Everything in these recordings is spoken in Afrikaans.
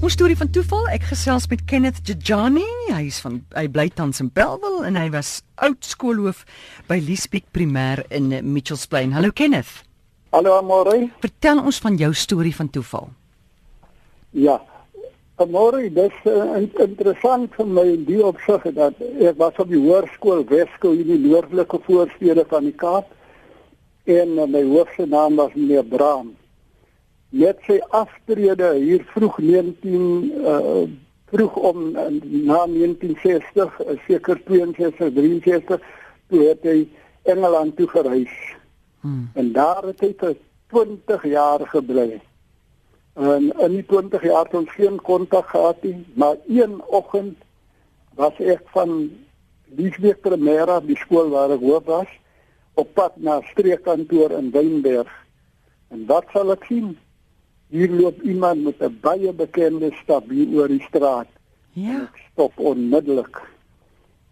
Ons storie van toeval, ek gesels met Kenneth Jajani. Hy is van hy bly tans in Bellville en hy was oud skoolhoof by Liesbeek Primêr in Mitchells Plain. Hallo Kenneth. Hallo Amore. Vertel ons van jou storie van toeval. Ja. Amore, dis uh, interessant vir my in die opsig dat ek was op die hoërskool Wesco in die noordelike voorstede van die Kaap en uh, my hoof se naam was meneer Braam met sy aftrede hier vroeg 19 uh vroeg om uh, na 1960 uh, seker 62 63 toe het hy Engeland toe gereis. Hmm. En daar het hy vir 20 jaar gebly. En in die 20 jaar het ons geen kontak gehad nie, maar een oggend was ek van Liesbeek Primera, die skool waar ek hoof was, op pad na streekkantoor in Wynberg. En wat sal ek sien? Hier loop iemand met 'n baie bekende stap hier oor die straat. Ja. Ek stop onmiddellik.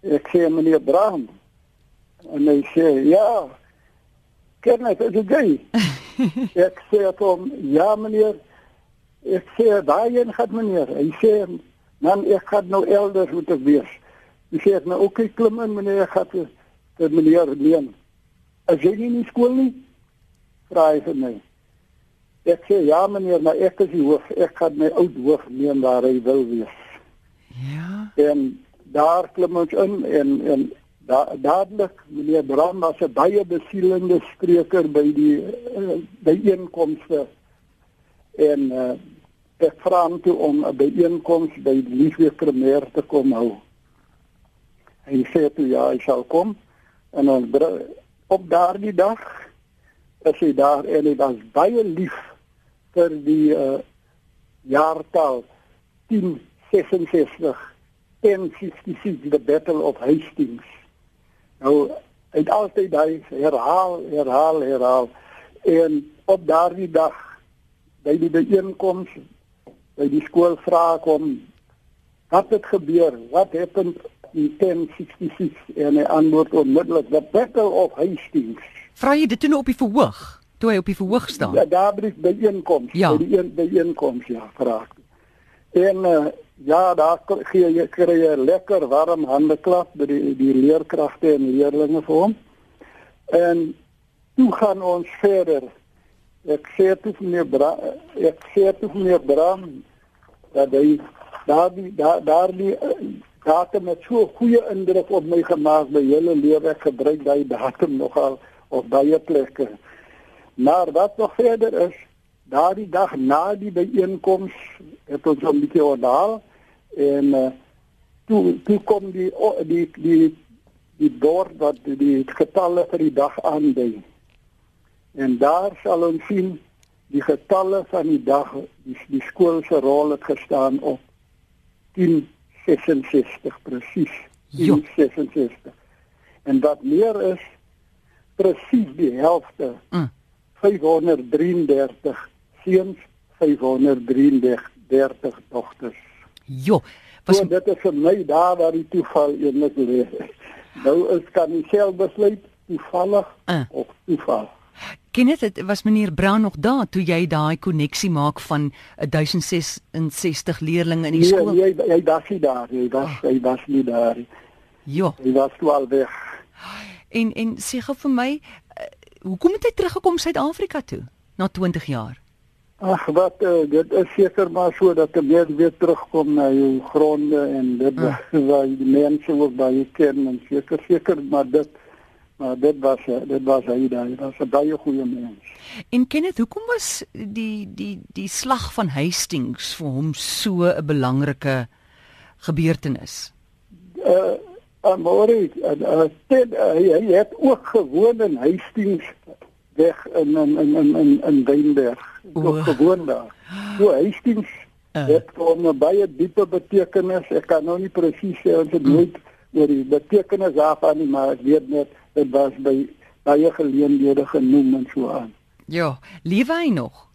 Ek sê meneer Braam. En hy sê ja. Ken jy dit gey? ek sê hom ja meneer. Ek sê waarheen gaan meneer? Hy sê man ek gaan nou elders moet ek wees. Hy sê nou oké okay, klim in meneer ek gaan vir meneer leen. As jy nie in skool nie, vra hy vir my. Ek sê ja meneer, maar ek is die hoof. Ek gaan my oud hoof neem waar hy wil wees. Ja. En daar klim ons in en en da, dadelik meneer Bram was 'n baie besielende spreker by die uh, byeenkomste. En uh, ek vra hom toe om 'n byeenkoms by die Liefde Premier te kom hou. Hy sê toe ja, hy sal kom. En dan op daardie dag as hy daar en hy was baie lief vir die uh, jaartal 1066 1066 the battle of Hastings. Nou het altyd daai herhaal herhaal herhaal en op daardie dag by die byeenkoms by die skool vra kom wat het gebeur? Wat het in 1066 en hy antwoord onmiddellik the battle of Hastings. Vra jy dit toe nou op die verhoog toe hy op die verhoog staan. Ja, daar by die inkoms, ja. by die een by inkoms ja, vra. En uh, ja, daar gee jy kry jy lekker warm hande klap by die die leerkragte en leerlinge vir hom. En toe gaan ons verder. Ek sê toe meneer Bra ek sê toe meneer Bram dat hy daar die daar daar die datum met so goeie indruk op my gemaak by hele lewe ek gebruik daai datum nogal op baie plekke. Maar wat nog verder is, daardie dag na die byeenkoms het ons 'n bietjie oordaal en uh, toe toe kom die die die die bord wat die getalle vir die dag aandui. En daar sal ons sien die getalle van die dag, die, die skool se rol het gestaan op 1066 presies. 1066. En wat meer is presies die helfte. Mm 533 seuns, 533 dogters. Jo, was so, dit is vir my daar waar die toeval eintlik lê. Nou is kan jy self besluit toevallig uh. of toeval. Kenneth, dit was meneer Brown nog daar toe jy daai koneksie maak van 1066 leerders in die nee, skool. Nee, hy hy was nie daar nie. Hy was oh. hy was nie daar nie. Jo. Hy was wel weg. En en sê gou vir my, hoekom het hy teruggekom Suid-Afrika toe na 20 jaar? Ag wat uh, dit is seker maar so dat hy weer weer terugkom na jou gronde en dit uh. waar die mense ook baie ken en seker seker maar dit maar dit was dit was hy daar dit was 'n baie goeie mens. En Kenneth, hoekom was die die die slag van Hastings vir hom so 'n belangrike gebeurtenis? Uh Amore, uh, dit uh, hy het ook gewoon in Hastings weg in in in in in, in Wynberg. Ook gewoon daar. So Hastings uh. het hom 'n baie diepe betekenis. Ek kan nou nie presies sê ons het mm. nooit oor die betekenis daarvan nie, maar ek weet net dit was by baie geleenthede genoem en so aan. Ja, lewe hy nog?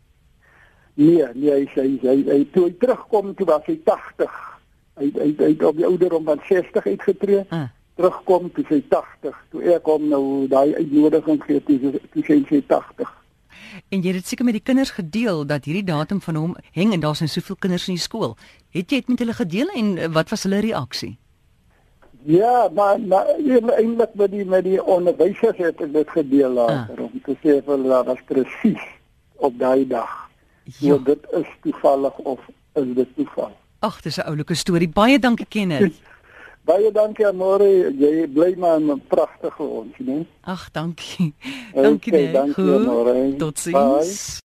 Nee, nee, hy sê hy, hy, hy toe hy terugkom toe was hy 80 hy hy hy het op die ouderdom van 60 uitgetree. Uh. Terugkom toe sy 80. Toe ek hom nou daai uitnodiging gee toe toe sy sy 80. en jy het seker met die kinders gedeel dat hierdie datum van hom heng en daar's nou soveel kinders in die skool. Het jy dit met hulle gedeel en uh, wat was hulle reaksie? Ja, maar maar eintlik met die met die onderwysers het ek dit gedeel later ah. om te sê vir hulle dat dit presies op daai dag. Ja, dit is toevallig of is dit toeval? Ag, dis 'n oulike storie. Baie dankie Kenneth. Baie dankie Amore, jy bly maar 'n pragtige ons, né? Ag, dankie. Dankie okay, net. Dankie Amore. Totsiens.